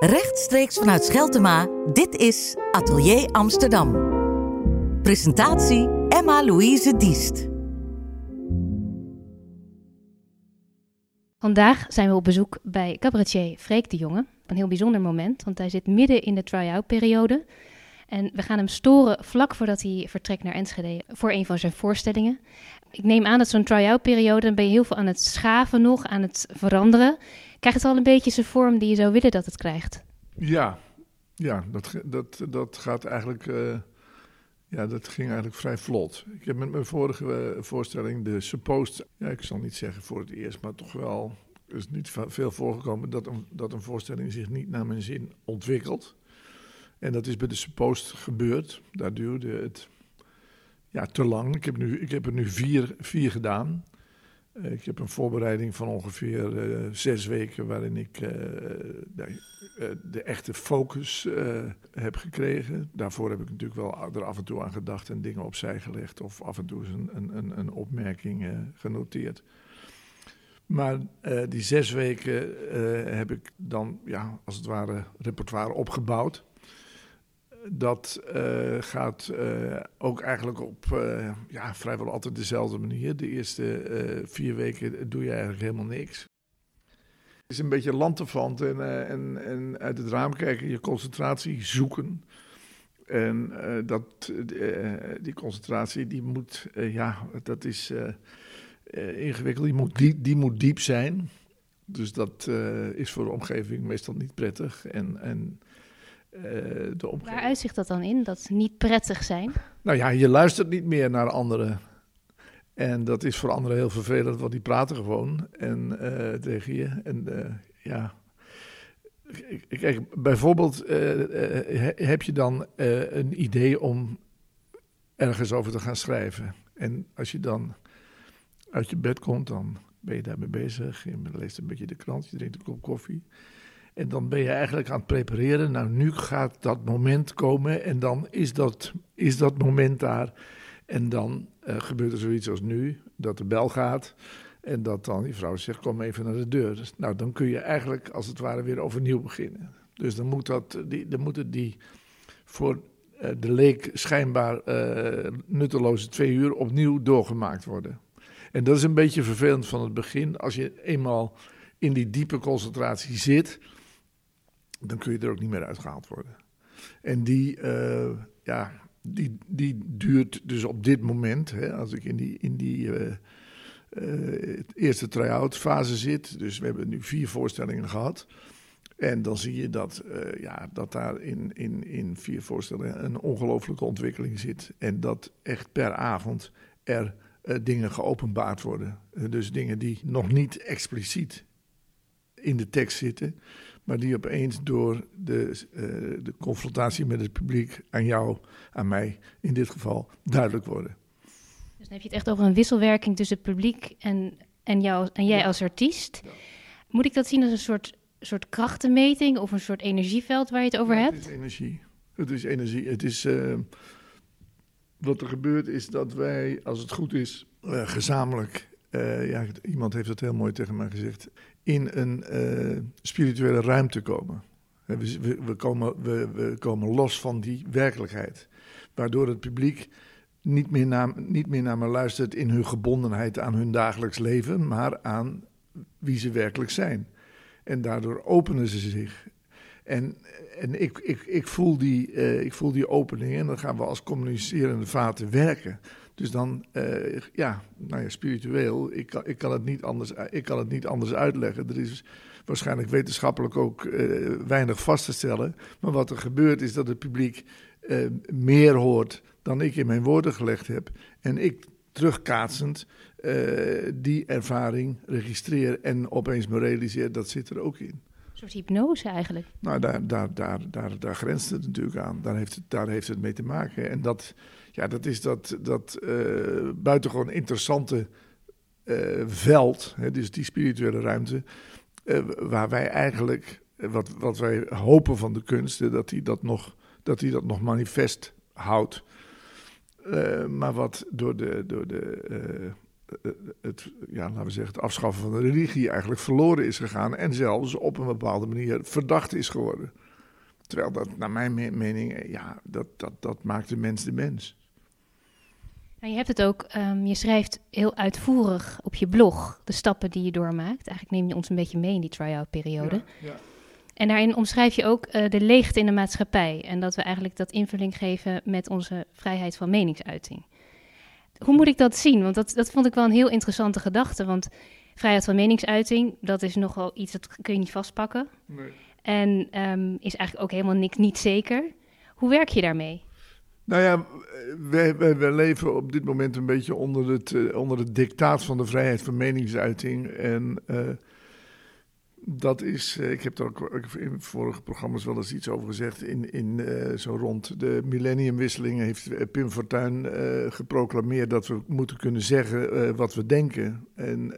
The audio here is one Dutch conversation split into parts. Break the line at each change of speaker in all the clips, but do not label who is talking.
Rechtstreeks vanuit Scheltema, dit is Atelier Amsterdam. Presentatie Emma-Louise Diest.
Vandaag zijn we op bezoek bij cabaretier Freek de Jonge. Een heel bijzonder moment, want hij zit midden in de try-out periode. En we gaan hem storen vlak voordat hij vertrekt naar Enschede voor een van zijn voorstellingen. Ik neem aan dat zo'n try-out periode, dan ben je heel veel aan het schaven nog, aan het veranderen. Krijgt het al een beetje zijn vorm die je zou willen dat het krijgt?
Ja, ja dat, dat, dat gaat eigenlijk. Uh, ja, dat ging eigenlijk vrij vlot. Ik heb met mijn vorige eh, voorstelling, de Supposed. Ja, ik zal niet zeggen voor het eerst, maar toch wel. Er is niet veel voorgekomen dat een, dat een voorstelling zich niet naar mijn zin ontwikkelt. En dat is bij de Supposed gebeurd. Daar duurde het ja, te lang. Ik heb, nu, ik heb er nu vier, vier gedaan. Ik heb een voorbereiding van ongeveer uh, zes weken waarin ik uh, de, de, echte focus heb gekregen. Daarvoor heb ik natuurlijk wel er af en toe aan gedacht en dingen opzij gelegd of af en toe een, een, een opmerking genoteerd. Maar die zes weken heb ik dan ja, als het ware repertoire opgebouwd dat uh, gaat uh, ook eigenlijk op uh, ja, vrijwel altijd dezelfde manier. De eerste vier weken doe je eigenlijk helemaal niks. Het is een beetje lanterfant en, en, en uit het raam kijken, je concentratie zoeken. En dat, die concentratie, die moet, ja, dat is ingewikkeld, die moet, diep, die moet diep zijn. Dus dat is voor de omgeving meestal niet prettig. En, en
de Waar uitzicht dat dan in, dat niet prettig zijn?
Nou ja, je luistert niet meer naar anderen. En dat is voor anderen heel vervelend, want die praten gewoon en, uh, tegen je. En uh, ja, kijk, bijvoorbeeld heb je dan een idee om ergens over te gaan schrijven. En als je dan uit je bed komt, dan ben je daarmee bezig. Je leest een beetje de krant, je drinkt een kop koffie. En dan ben je eigenlijk aan het prepareren. Nou, nu gaat dat moment komen en dan is dat, is dat moment daar. En dan uh, gebeurt er zoiets als nu, dat de bel gaat. En dat dan die vrouw zegt, kom even naar de deur. Dus, nou, dan kun je eigenlijk als het ware weer overnieuw beginnen. Dus dan, moet dat, die, dan moeten die voor uh, de leek schijnbaar uh, nutteloze twee uur opnieuw doorgemaakt worden. En dat is een beetje vervelend van het begin. Als je eenmaal in die diepe concentratie zit dan kun je er ook niet meer uitgehaald worden. En die, uh, ja, die, die duurt dus op dit moment, hè, als ik in die, in die uh, uh, eerste try-out fase zit. Dus we hebben nu vier voorstellingen gehad. En dan zie je dat, ja, dat daar in, in, in vier voorstellingen een ongelooflijke ontwikkeling zit. En dat echt per avond er dingen geopenbaard worden. dus dingen die nog niet expliciet in de tekst zitten, maar die opeens door de, uh, de confrontatie met het publiek aan jou, aan mij in dit geval, duidelijk worden.
Dus dan heb je het echt over een wisselwerking tussen het publiek en, en, jou, en jij als artiest. Moet ik dat zien als een soort, soort krachtenmeting of een soort energieveld waar je het over hebt?
Het is energie. Het is energie. Het is. Uh, wat er gebeurt is dat wij, als het goed is, uh, gezamenlijk. Ja, iemand heeft het heel mooi tegen mij gezegd in een uh, spirituele ruimte komen. We, we, we, komen, we, we komen los van die werkelijkheid. Waardoor het publiek niet meer, naar, niet meer naar me luistert in hun gebondenheid aan hun dagelijks leven, maar aan wie ze werkelijk zijn. En daardoor openen ze zich. En, en ik, ik, ik, voel die, uh, ik voel die opening en dan gaan we als communicerende vaten werken. Dus dan, uh, ja, nou ja, spiritueel, ik kan, ik, kan het niet anders, ik kan het niet anders uitleggen. Er is waarschijnlijk wetenschappelijk ook uh, weinig vast te stellen. Maar wat er gebeurt is dat het publiek uh, meer hoort dan ik in mijn woorden gelegd heb. En ik terugkaatsend die ervaring registreer en opeens me realiseer, dat zit er ook in.
Een soort hypnose eigenlijk.
Nou, daar, daar, daar, daar, daar grenst het natuurlijk aan. Daar heeft het, daar heeft het mee te maken. En dat ja, dat is dat, dat uh, buitengewoon interessante uh, veld, dus die spirituele ruimte, uh, waar wij eigenlijk, wat, wat wij hopen van de kunsten, dat hij dat nog, dat hij dat nog manifest houdt. maar wat door de, door de het, ja, laten we zeggen, het afschaffen van de religie eigenlijk verloren is gegaan. En zelfs op een bepaalde manier verdacht is geworden. Terwijl dat, naar mijn mening, ja, dat, dat, dat maakt de mens de mens.
Nou, je hebt het ook, um, je schrijft heel uitvoerig op je blog de stappen die je doormaakt. Eigenlijk neem je ons een beetje mee in die try-out periode. Ja, ja. En daarin omschrijf je ook uh, de leegte in de maatschappij. En dat we eigenlijk dat invulling geven met onze vrijheid van meningsuiting. Hoe moet ik dat zien? Want dat, dat vond ik wel een heel interessante gedachte. Want vrijheid van meningsuiting, dat is nogal iets dat kun je niet vastpakken. Nee. En um, is eigenlijk ook helemaal niks, niet zeker. Hoe werk je daarmee?
Nou ja, wij, wij, leven op dit moment een beetje onder het, uh, onder het dictaat van de vrijheid van meningsuiting. En uh, dat is, uh, ik heb er ook in vorige programma's wel eens iets over gezegd. In, in zo rond de millenniumwisseling heeft Pim Fortuyn geproclameerd dat we moeten kunnen zeggen wat we denken. En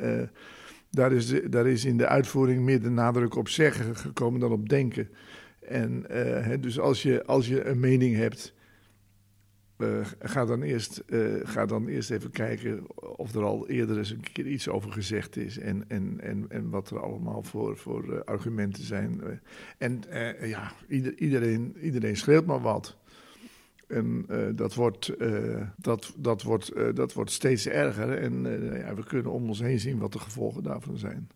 daar, is, daar is in de uitvoering meer de nadruk op zeggen gekomen dan op denken. En hè, dus als je, als je een mening hebt uh, ga, dan eerst, uh, ga dan eerst even kijken of er al eerder eens een keer iets over gezegd is. En, en, en, en wat er allemaal voor, voor argumenten zijn. en ja, ieder, iedereen, iedereen schreeuwt maar wat. En dat, wordt, dat, dat, wordt, dat wordt steeds erger. En ja, we kunnen om ons heen zien wat de gevolgen daarvan zijn.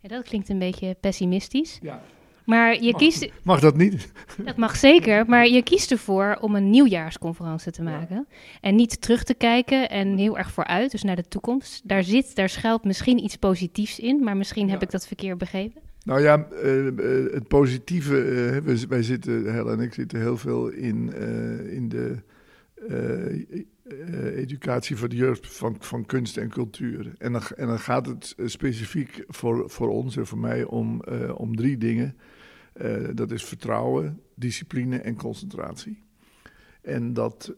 Ja, dat klinkt een beetje pessimistisch. Ja. Maar je
mag,
kiest.
Mag dat niet?
Dat mag zeker, maar je kiest ervoor om een nieuwjaarsconferentie te maken. En niet terug te kijken en heel erg vooruit, dus naar de toekomst. Daar zit, daar schuilt misschien iets positiefs in, maar misschien heb ik dat verkeerd begrepen.
Nou ja, uh, uh, het positieve, uh, wij, zitten, Hel en ik zitten heel veel in, in de educatie voor de jeugd van, van kunst en cultuur. En dan, en dan gaat het specifiek voor, voor ons en voor mij om, om drie dingen. Dat is vertrouwen, discipline en concentratie. En dat,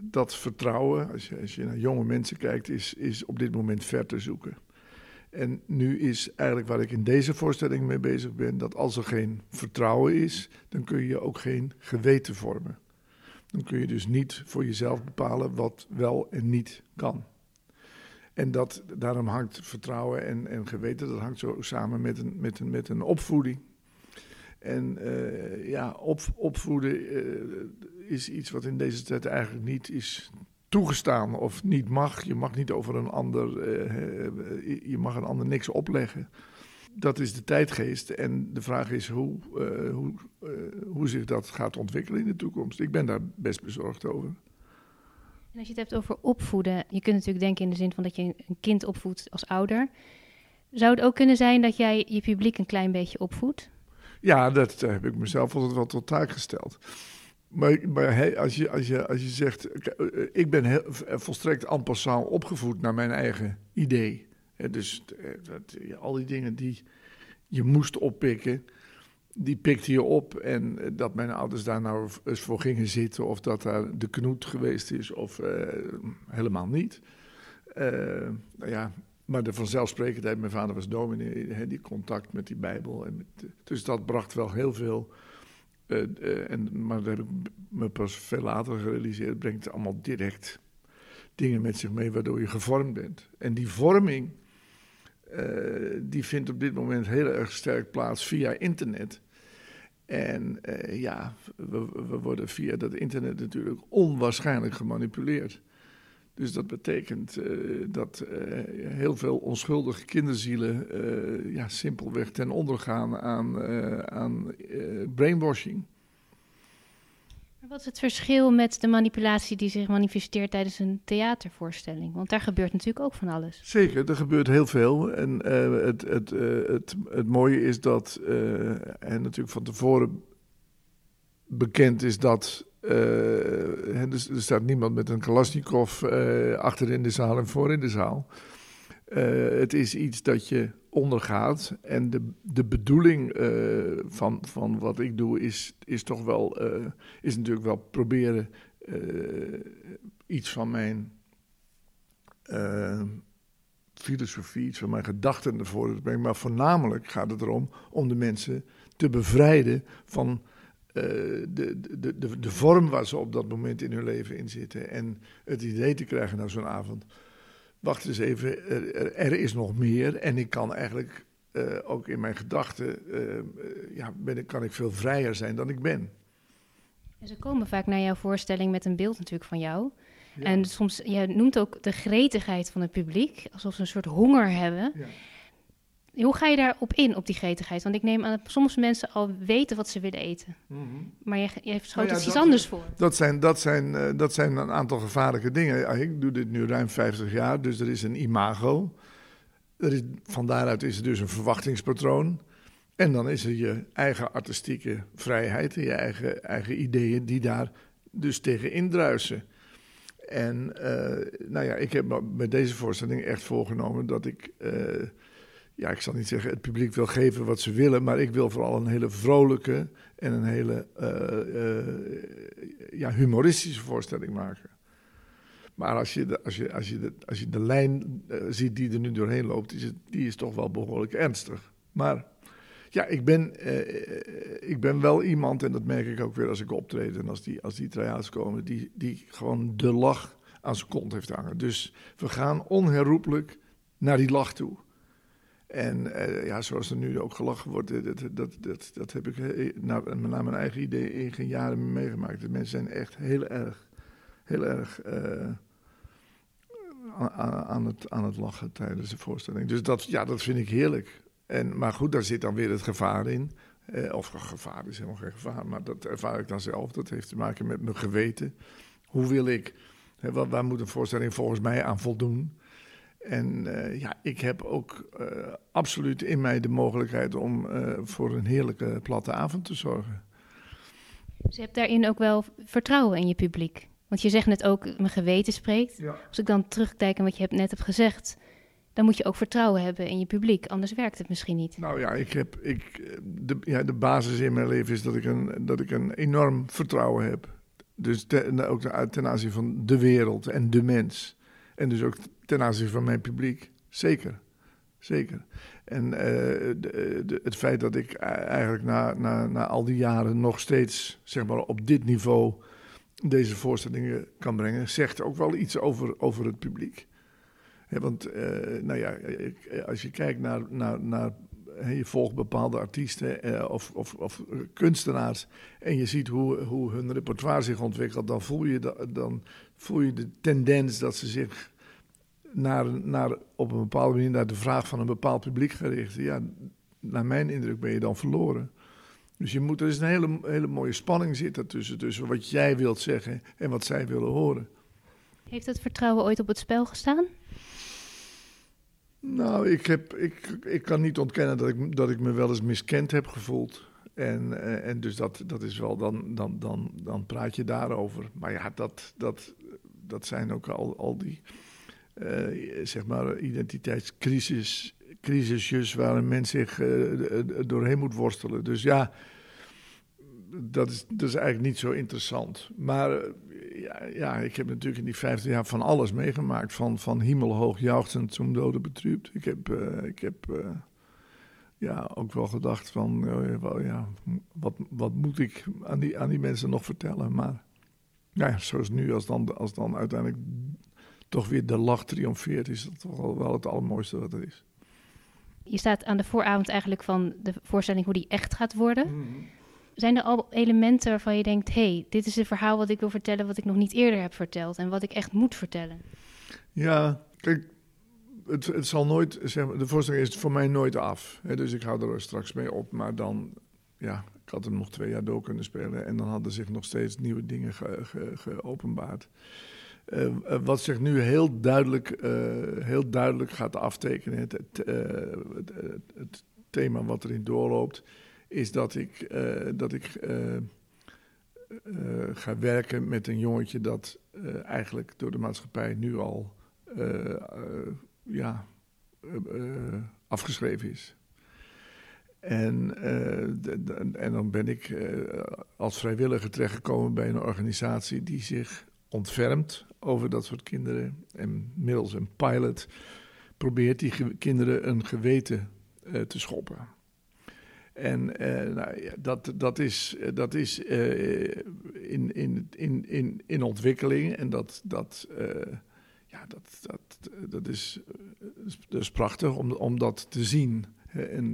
dat vertrouwen, als je, als je naar jonge mensen kijkt, is, is op dit moment ver te zoeken. En nu is eigenlijk waar ik in deze voorstelling mee bezig ben, dat als er geen vertrouwen is, dan kun je ook geen geweten vormen. Dan kun je dus niet voor jezelf bepalen wat wel en niet kan. En dat, daarom hangt vertrouwen en, en geweten, dat hangt zo samen met een, met een, met een opvoeding. En uh, ja, op, opvoeden uh, is iets wat in deze tijd eigenlijk niet is toegestaan of niet mag. Je mag niet over een ander, uh, je mag een ander niks opleggen. Dat is de tijdgeest en de vraag is hoe, hoe, hoe zich dat gaat ontwikkelen in de toekomst. Ik ben daar best bezorgd over.
En als je het hebt over opvoeden, je kunt natuurlijk denken in de zin van dat je een kind opvoedt als ouder. Zou het ook kunnen zijn dat jij je publiek een klein beetje opvoedt?
Ja, dat heb ik mezelf altijd wel tot taak gesteld. Maar, als, je, als, je, als je zegt, eh, ik ben heel, volstrekt en passant opgevoed naar mijn eigen idee. dus eh, dat, al die dingen die je moest oppikken, die pikte je op. En eh, dat mijn ouders daar nou eens voor gingen zitten, of dat daar de knoet geweest is, of helemaal niet. nou ja, maar de vanzelfsprekendheid, mijn vader was dominee, die contact met die Bijbel. En dus dat bracht wel heel veel. Uh, uh, en, maar dat heb ik me pas veel later gerealiseerd. Het brengt allemaal direct dingen met zich mee waardoor je gevormd bent. En die vorming, uh, die vindt op dit moment heel erg sterk plaats via internet. En ja, we worden via dat internet natuurlijk onwaarschijnlijk gemanipuleerd. Dus dat betekent uh, dat uh, heel veel onschuldige kinderzielen uh, ja, simpelweg ten onder gaan aan, aan brainwashing.
Wat is het verschil met de manipulatie die zich manifesteert tijdens een theatervoorstelling? Want daar gebeurt natuurlijk ook van alles.
Zeker, er gebeurt heel veel. En het, het, het, het mooie is dat, en natuurlijk van tevoren bekend is dat uh, dus, er staat niemand met een Kalashnikov uh, achter in de zaal en voor in de zaal. Uh, het is iets dat je ondergaat. En de, de bedoeling van, van wat ik doe is, is toch wel, is natuurlijk wel proberen iets van mijn filosofie, iets van mijn gedachten ervoor te brengen. Maar voornamelijk gaat het erom om de mensen te bevrijden van de, de, de, de vorm waar ze op dat moment in hun leven in zitten. En het idee te krijgen na zo'n avond. wacht eens even, er, er is nog meer. En ik kan eigenlijk uh, ook in mijn gedachten, uh, ja, ben ik, kan ik veel vrijer zijn dan ik ben.
En ze komen vaak naar jouw voorstelling met een beeld natuurlijk van jou. Ja. En soms, je noemt ook de gretigheid van het publiek, alsof ze een soort honger hebben. Ja. Hoe ga je daarop in, op die gretigheid? Want ik neem aan dat sommige mensen al weten wat ze willen eten. Mm -hmm. Maar je, je schoot nou ja, iets anders voor.
Dat zijn, dat, zijn, uh, dat zijn een aantal gevaarlijke dingen. Ik doe dit nu ruim 50 jaar, dus er is een imago. Er is, van daaruit is er dus een verwachtingspatroon. En dan is er je eigen artistieke vrijheid, je eigen, eigen ideeën die daar dus tegen indruisen. En uh, nou ja, ik heb bij deze voorstelling echt voorgenomen dat ik, uh, ja, ik zal niet zeggen het publiek wil geven wat ze willen, maar ik wil vooral een hele vrolijke en een hele uh, ja, humoristische voorstelling maken. Maar als je de, als je, als je als je de lijn ziet die er nu doorheen loopt, is het, die is toch wel behoorlijk ernstig. Maar ja, ik ben, ik ben wel iemand, en dat merk ik ook weer als ik optreed en als die, als die komen, die, die gewoon de lach aan zijn kont heeft hangen. Dus we gaan onherroepelijk naar die lach toe. En uh, ja, zoals er nu ook gelachen wordt, dat, dat, dat, dat heb ik naar, naar mijn eigen idee in geen jaren meegemaakt. De mensen zijn echt heel erg, heel erg aan, het, aan het lachen tijdens de voorstelling. Dus dat, ja, dat vind ik heerlijk. En, maar goed, daar zit dan weer het gevaar in. Eh, of gevaar is helemaal geen gevaar, maar dat ervaar ik dan zelf. Dat heeft te maken met mijn geweten. Hoe wil ik, hè, waar moet een voorstelling volgens mij aan voldoen? En uh, ja, ik heb ook uh, absoluut in mij de mogelijkheid om uh, voor een heerlijke platte avond te zorgen.
Dus je hebt daarin ook wel vertrouwen in je publiek. Want je zegt net ook, mijn geweten spreekt.
Ja.
Als ik dan terugkijk aan wat je net hebt gezegd, dan moet je ook vertrouwen hebben in je publiek. Anders werkt het misschien niet.
Nou ja, ik heb, ik, de, ja, de basis in mijn leven is dat ik een, dat ik een enorm vertrouwen heb. Dus ten, ook ten aanzien van de wereld en de mens. En dus ook ten aanzien van mijn publiek. Zeker. Zeker. En uh, de, de, het feit dat ik eigenlijk na, na, na al die jaren nog steeds zeg maar, op dit niveau deze voorstellingen kan brengen, zegt ook wel iets over, over het publiek want uh, nou ja, als je kijkt naar, naar, naar je volgt bepaalde artiesten of, of, of, kunstenaars en je ziet hoe, hoe hun repertoire zich ontwikkelt, dan voel je, dan voel je de tendens dat ze zich naar, naar, op een bepaalde manier naar de vraag van een bepaald publiek gericht. Ja, naar mijn indruk ben je dan verloren. Dus je moet, er is een hele, hele mooie spanning zitten tussen, tussen wat jij wilt zeggen en wat zij willen horen.
Heeft dat vertrouwen ooit op het spel gestaan?
Nou, ik, heb, ik, ik kan niet ontkennen dat ik, dat ik me wel eens miskend heb gevoeld. En, eh, en dus dat, dat is wel, dan, dan, dan, dan praat je daarover. Maar ja, dat, dat, dat zijn ook al, al die, uh, zeg maar, identiteitscrisis, crisisjes waar een mens zich uh, doorheen moet worstelen. Dus ja, dat is, dat is eigenlijk niet zo interessant. Maar ja, ja, ik heb natuurlijk in die 15 jaar van alles meegemaakt. Van, van hemelhoog juichend zum dode betrübt. Ik heb, ik heb ja, ook wel gedacht van, wel, ja, wat, wat moet ik aan die, aan die mensen nog vertellen? Maar ja, zoals nu, als dan, als dan uiteindelijk toch weer de lach triomfeert, is dat toch wel, wel het allermooiste wat er is.
Je staat aan de vooravond eigenlijk van de voorstelling hoe die echt gaat worden. Mm. Zijn er al elementen waarvan je denkt: hé, hey, dit is een verhaal wat ik wil vertellen, wat ik nog niet eerder heb verteld en wat ik echt moet vertellen?
Ja, kijk, het, het zal nooit, zeg maar, de voorstelling is voor mij nooit af. Hè, dus ik hou er straks mee op, maar dan, ja, ik had hem nog twee jaar door kunnen spelen en dan hadden zich nog steeds nieuwe dingen geopenbaard. Ge, ge, uh, wat zich nu heel duidelijk, uh, heel duidelijk gaat aftekenen, het, het, uh, het, het, thema wat erin doorloopt, is dat ik, dat ik ga werken met een jongetje dat eigenlijk door de maatschappij nu al ja, afgeschreven is. En, en dan ben ik als vrijwilliger terechtgekomen bij een organisatie die zich ontfermt over dat soort kinderen. En middels een pilot probeert die kinderen een geweten te schoppen. En uh, nou, ja, dat, dat is, dat is uh, in, in, in, in, in ontwikkeling en dat, dat, uh, ja, dat, dat, dat, is, dat prachtig om, om dat te zien. En,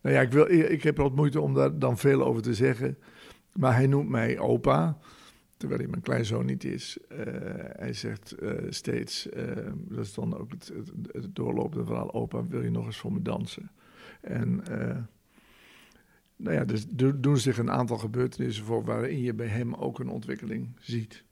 nou ja, ik, wil, ik heb er wat moeite om daar dan veel over te zeggen. Maar hij noemt mij opa, terwijl hij mijn kleinzoon niet is. hij zegt steeds, dat is dan ook het, het, doorlopende verhaal, opa, wil je nog eens voor me dansen? En nou ja, dus doen zich een aantal gebeurtenissen voor waarin je bij hem ook een ontwikkeling ziet.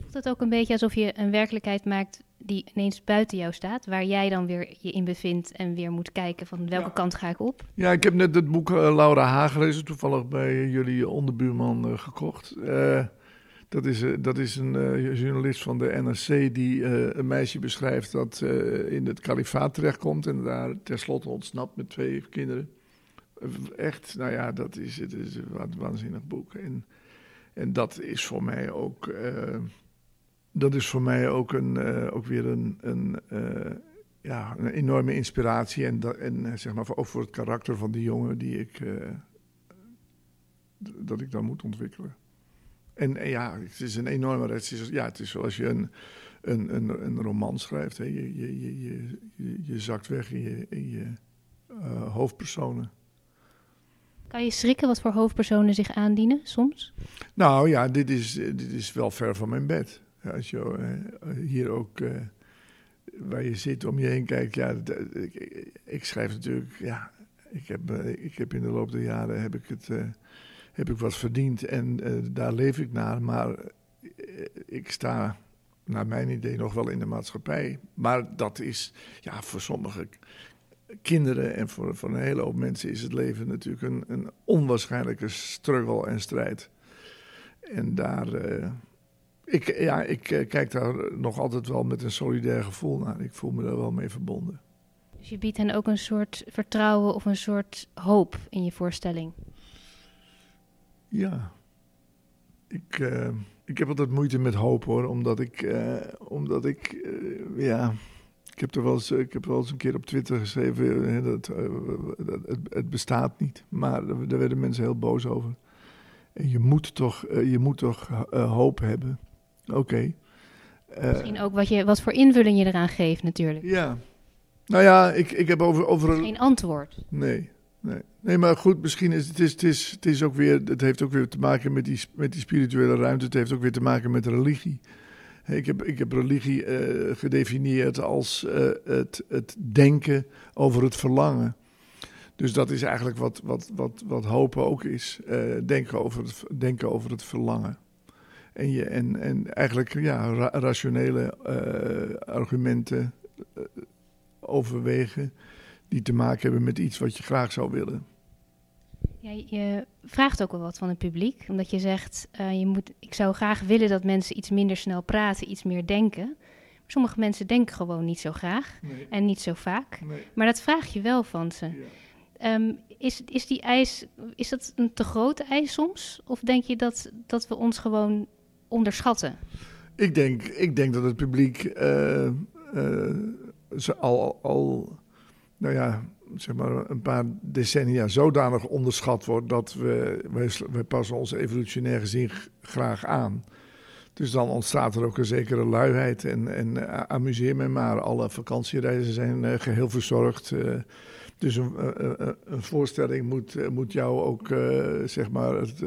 Voelt het ook een beetje alsof je een werkelijkheid maakt die ineens buiten jou staat, waar jij dan weer je in bevindt en weer moet kijken van welke kant ga ik op?
Ja, ik heb net het boek uh, Laura Haag gelezen, toevallig bij jullie onderbuurman uh, gekocht. Uh, dat is, dat is een journalist van de NRC die een meisje beschrijft dat in het kalifaat terechtkomt en daar tenslotte ontsnapt met twee kinderen. Echt, nou ja, dat is, het is een waanzinnig boek. En, en dat is voor mij ook, dat is voor mij ook, een, uh, ook weer een, een, uh, ja, een enorme inspiratie. En, en zeg maar ook voor het karakter van die jongen die ik, dat ik dan moet ontwikkelen. En, en, ja, het is een enorme rest. Ja, het is zoals je een, een, een, een roman schrijft. Hè. Je, je, je, je, je zakt weg in je, in je hoofdpersonen.
Kan je schrikken wat voor hoofdpersonen zich aandienen soms?
Nou ja, dit is, dit is wel ver van mijn bed. Als je hier ook uh, waar je zit om je heen kijkt. Ja, ik, ik, schrijf natuurlijk. Ja, ik heb, uh, ik heb in de loop der jaren heb ik het, heb ik wat verdiend en daar leef ik naar. Maar ik sta naar mijn idee nog wel in de maatschappij. Maar dat is ja, voor sommigen kinderen en voor, voor een hele hoop mensen is het leven natuurlijk een, een onwaarschijnlijke struggle en strijd. En daar, ik, ja, ik uh, kijk daar nog altijd wel met een solidair gevoel naar. Ik voel me daar wel mee verbonden.
Dus je biedt hen ook een soort vertrouwen of een soort hoop in je voorstelling?
Ja. Ik, uh, ik heb altijd moeite met hoop hoor, omdat ik, omdat ik ja ik heb er wel eens, ik heb wel eens een keer op Twitter geschreven, hè, dat, uh, het, het, bestaat niet. Maar daar werden mensen heel boos over. En je moet toch, je moet toch hoop hebben. Oké.
Misschien ook wat, je, wat voor invulling je eraan geeft natuurlijk.
Ja. Nou ja, ik, ik heb over... over
een... Geen antwoord.
Nee, nee. Nee, maar goed, misschien is het, is, het, is, het is ook weer... Het heeft ook weer te maken met die, met die spirituele ruimte. Het heeft ook weer te maken met religie. Ik heb, ik heb religie uh, gedefinieerd als uh, het, het denken over het verlangen. Dus dat is eigenlijk wat, wat, wat, wat hopen ook is. Denken, over het, denken over het verlangen. En, je, en, en eigenlijk ja, ra rationele argumenten overwegen die te maken hebben met iets wat je graag zou willen.
Ja, je vraagt ook wel wat van het publiek, omdat je zegt, uh, je moet, ik zou graag willen dat mensen iets minder snel praten, iets meer denken. Maar sommige mensen denken gewoon niet zo graag nee. en niet zo vaak. Nee. Maar dat vraag je wel van ze. Ja. Um, is, is die eis, is dat een te grote eis soms? Of denk je dat, dat we ons gewoon onderschatten?
Ik denk, ik denk dat het publiek uh, uh, al, al, nou ja, zeg maar, een paar decennia zodanig onderschat wordt dat we, wij, passen ons evolutionair gezien graag aan. Dus dan ontstaat er ook een zekere luiheid en, en uh, amuseer me maar. Alle vakantiereizen zijn uh, geheel verzorgd. Uh, dus een, een, voorstelling moet, moet jou ook zeg maar het,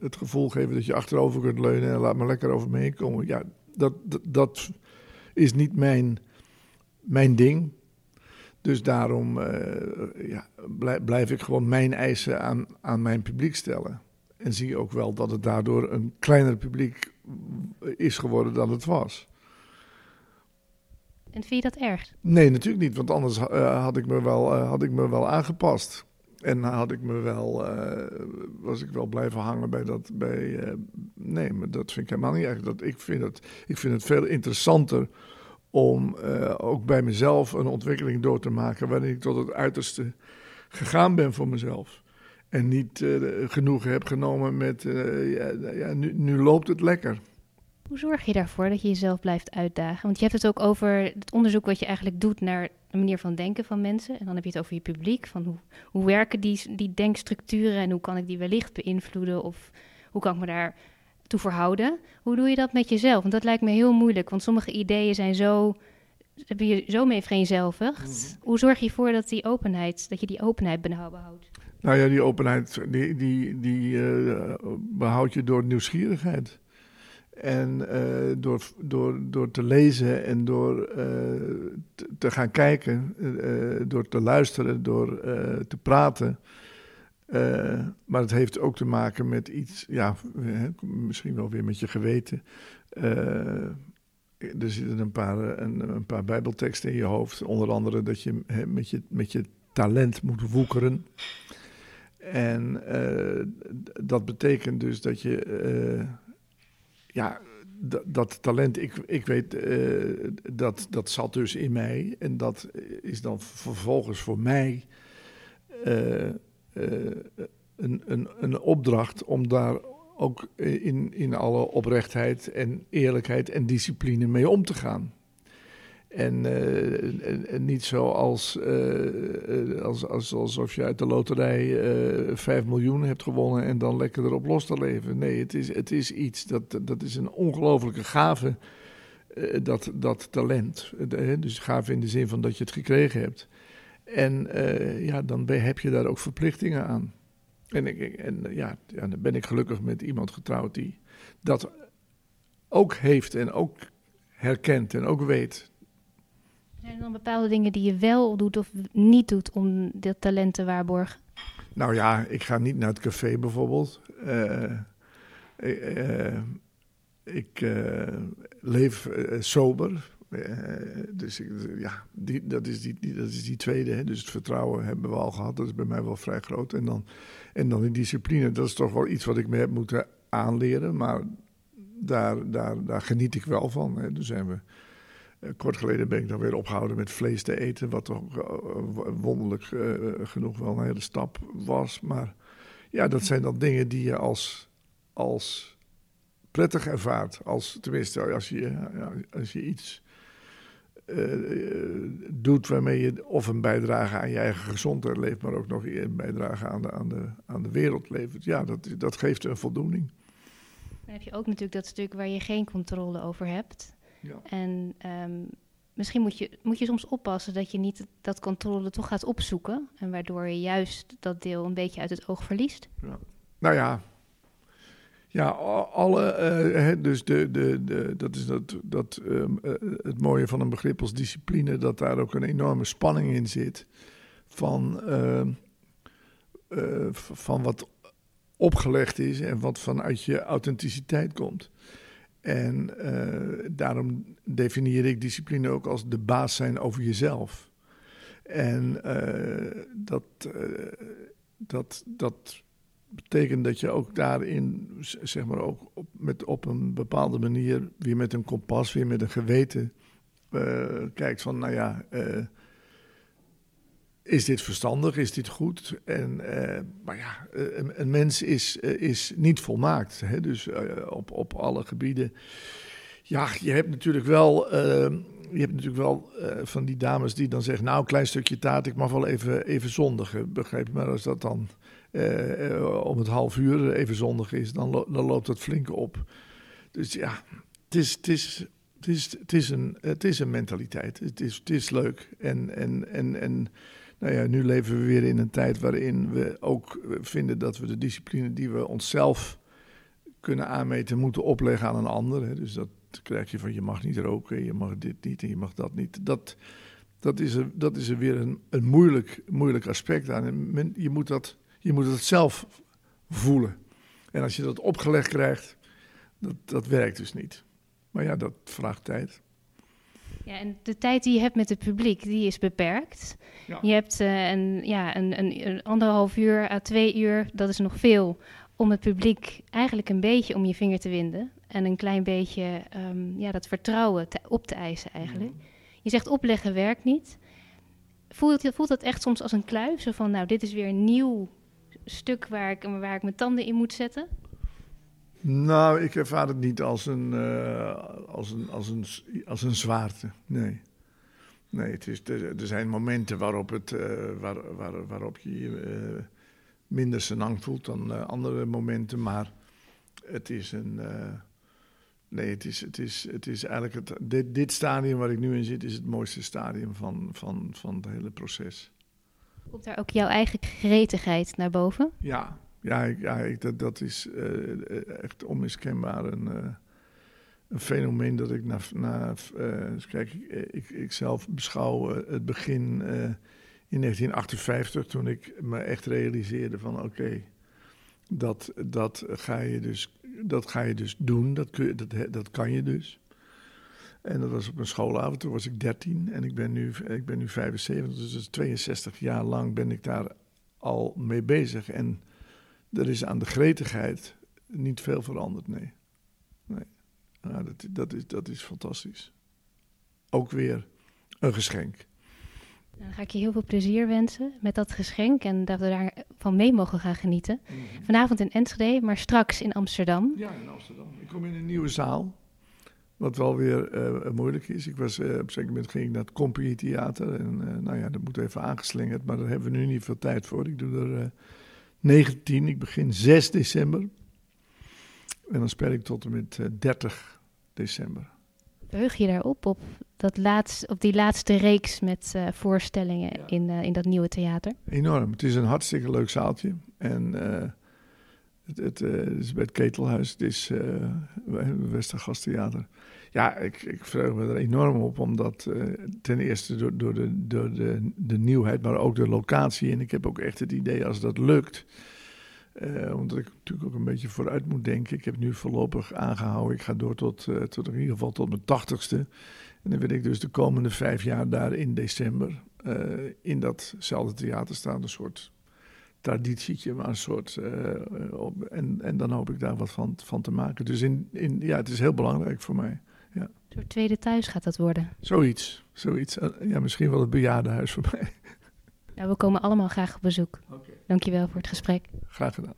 het gevoel geven dat je achterover kunt leunen en laat maar lekker over me heen komen. Ja, dat, dat, is niet mijn, mijn ding. Dus daarom ja, blijf, blijf, ik gewoon mijn eisen aan, aan mijn publiek stellen. En zie ook wel dat het daardoor een kleiner publiek is geworden dan het was.
En vind je dat erg?
Nee, natuurlijk niet. Want anders uh, had, ik me wel, uh, had ik me wel aangepast. En had ik me wel, was ik wel blijven hangen bij dat. Bij, nee, maar dat vind ik helemaal niet erg. Dat, ik, vind het, ik vind het veel interessanter om ook bij mezelf een ontwikkeling door te maken waarin ik tot het uiterste gegaan ben voor mezelf. En niet uh, genoeg heb genomen met, uh, ja, ja, nu, nu, loopt het lekker.
Hoe zorg je daarvoor dat je jezelf blijft uitdagen? Want je hebt het ook over het onderzoek wat je eigenlijk doet naar de manier van denken van mensen. En dan heb je het over je publiek. Van hoe, hoe werken die, die denkstructuren en hoe kan ik die wellicht beïnvloeden? Of hoe kan ik me daar toe verhouden. Hoe doe je dat met jezelf? Want dat lijkt me heel moeilijk, want sommige ideeën zijn zo, heb je zo mee vereenzelvigd. Mhm. Hoe zorg je ervoor dat, die openheid, dat je die openheid behoudt?
Nou ja, die openheid die, die, die uh, behoud je door nieuwsgierigheid. En uh, door, door, door te lezen en door uh, te, gaan kijken, door te luisteren, door te praten. maar het heeft ook te maken met iets, ja, misschien wel weer met je geweten. er zitten een paar, een, een, paar bijbelteksten in je hoofd. Onder andere dat je met je, met je talent moet woekeren. En dat betekent dus dat je ja, dat, talent, ik, ik weet, uh, dat, dat zat dus in mij. En dat is dan vervolgens voor mij een, een, een opdracht om daar ook in, in alle oprechtheid en eerlijkheid en discipline mee om te gaan. En, uh, niet zo als, uh, als, als, alsof je uit de loterij uh, 5 miljoen hebt gewonnen en dan lekker erop los te leven. Nee, het is, het is iets, dat, dat is een ongelofelijke gave, dat, dat talent. dus gave in de zin van dat je het gekregen hebt. En ja, dan heb je daar ook verplichtingen aan. En, ik, en ja, ja, dan ben ik gelukkig met iemand getrouwd die dat ook heeft en ook herkent en ook weet.
Zijn er dan bepaalde dingen die je wel doet of niet doet om dat talent te waarborgen?
Nou ja, ik ga niet naar het café bijvoorbeeld. Uh, uh, ik uh, leef sober. dus ik, ja, die, dat, is die, dat is die tweede. Hè. Dus het vertrouwen hebben we al gehad. Dat is bij mij wel vrij groot. En dan, en dan die discipline. Dat is toch wel iets wat ik me heb moeten aanleren. Maar daar, daar, daar geniet ik wel van. Hè. Dus zijn we eh, kort geleden ben ik dan weer opgehouden met vlees te eten, wat toch uh, wonderlijk uh, genoeg wel een hele stap was. Maar ja, dat zijn dan dingen die je als, als prettig ervaart. Als, tenminste, als je, als je iets doet waarmee je of een bijdrage aan je eigen gezondheid levert, maar ook nog een bijdrage aan de, aan de, aan de wereld levert. Ja, dat, dat geeft een voldoening.
Dan heb je ook natuurlijk dat stuk waar je geen controle over hebt. Ja. En ehm, misschien moet je, moet je soms oppassen dat je niet dat controle toch gaat opzoeken. En waardoor je juist dat deel een beetje uit het oog verliest.
Ja. Nou ja, ja, alle, uh, dus de, de, de, dat is dat, dat, um, uh, het mooie van een begrip als discipline, dat daar ook een enorme spanning in zit van, uh, van wat opgelegd is en wat vanuit je authenticiteit komt. En uh, daarom definieer ik discipline ook als de baas zijn over jezelf. En uh, dat, uh, dat, dat betekent dat je ook daarin, zeg maar, ook op, met, op een bepaalde manier, weer met een kompas, weer met een geweten, kijkt van, nou ja is dit verstandig? Is dit goed? En, uh, maar ja, een, een mens is, uh, is niet volmaakt. Hè? Dus op, op alle gebieden. Ja, je hebt natuurlijk wel, je hebt natuurlijk wel van die dames die dan zeggen... nou, een klein stukje taart, ik mag wel even, even zondigen. Begrijp? Maar als dat dan om het half uur even zondig is... dan, dan loopt dat flink op. Dus ja, het is... Het is het is, het, is een, het is een mentaliteit. Het is, het is leuk. En, en, en, en nou ja, nu leven we weer in een tijd waarin we ook vinden dat we de discipline die we onszelf kunnen aanmeten, moeten opleggen aan een ander. Hè. Dus dat krijg je van je mag niet roken, je mag dit niet en je mag dat niet. Dat, dat, is, er, dat is er weer een, een moeilijk, moeilijk aspect aan. je, moet dat, je moet het zelf voelen. En als je dat opgelegd krijgt, dat, dat werkt dus niet. Maar ja, dat vraagt tijd.
Ja, en de tijd die je hebt met het publiek, die is beperkt. Je hebt uh, een, ja, een, een, een, anderhalf uur à twee uur, dat is nog veel, om het publiek eigenlijk een beetje om je vinger te winden. En een klein beetje um, ja, dat vertrouwen te, op te eisen eigenlijk. Je zegt opleggen werkt niet. Voelt, voelt dat echt soms als een kluif? Zo van, nou, dit is weer een nieuw stuk waar ik, waar ik mijn tanden in moet zetten?
Nou, ik ervaar het niet als een, uh, als een, als een, als een zwaarte. Nee. Nee, het is, er, zijn momenten waarop, het, uh, waar, waar, waarop je je uh, minder senang voelt dan andere momenten. Maar het is een. eh, nee, het is, het is, het is eigenlijk. Het, dit, dit stadium waar ik nu in zit, is het mooiste stadium van, van, van het hele proces.
Komt daar ook jouw eigen gretigheid naar boven?
Ja, ja, ja dat, dat is eh, echt onmiskenbaar een, eh, een fenomeen dat ik na. na eh, kijk, ik, ik, ik zelf beschouw eh, het begin eh, in 1958, toen ik me echt realiseerde van oké, dat, dat, ga je dus, dat ga je dus doen, dat, kun je, dat, dat kan je dus. En dat was op een schoolavond, toen was ik 13 en ik ben nu, ik ben nu 75, dus dat is 62 jaar lang ben ik daar al mee bezig. En er is aan de gretigheid niet veel veranderd, nee. nee. Nou, dat, dat, is, dat is fantastisch. Ook weer een geschenk.
Dan ga ik je heel veel plezier wensen met dat geschenk en dat we daarvan mee mogen gaan genieten. Vanavond in Enschede, maar straks in Amsterdam.
Ja, in Amsterdam. Ik kom in een nieuwe zaal. Wat wel weer eh, moeilijk is. Ik was, eh, op een zeker moment ging ik naar het Compagnie Theater. En eh, nou ja, dat moet even aangeslingerd. Maar daar hebben we nu niet veel tijd voor. Ik doe er eh 19. Ik begin 6 december. En dan speel ik tot en met eh, 30 december.
Verheug je daarop, op, dat laatst, op die laatste reeks met eh, voorstellingen
Ja.
in, eh, in dat nieuwe theater?
Enorm. Het is een hartstikke leuk zaaltje. En eh, het, het, eh, het is bij het Ketelhuis. Het is uh, Westergasttheater. Ja, ik, ik verheug me er enorm op. Omdat eh, ten eerste door, door, de, door de, de nieuwheid, maar ook de locatie. En ik heb ook echt het idee als dat lukt. eh, omdat ik natuurlijk ook een beetje vooruit moet denken. Ik heb nu voorlopig aangehouden. Ik ga door tot, eh, tot in ieder geval tot mijn tachtigste. En dan wil ik dus de komende vijf jaar daar in december in datzelfde theater staan. Een soort traditietje, maar een soort. en, en dan hoop ik daar wat van, van te maken. Dus in, in, ja, het is heel belangrijk voor mij.
Een soort tweede thuis gaat dat worden.
Zoiets. zoiets. Eh, Ja, misschien wel het bejaardenhuis voor mij.
Nou, we komen allemaal graag op bezoek. Dankjewel voor het gesprek.
Graag gedaan.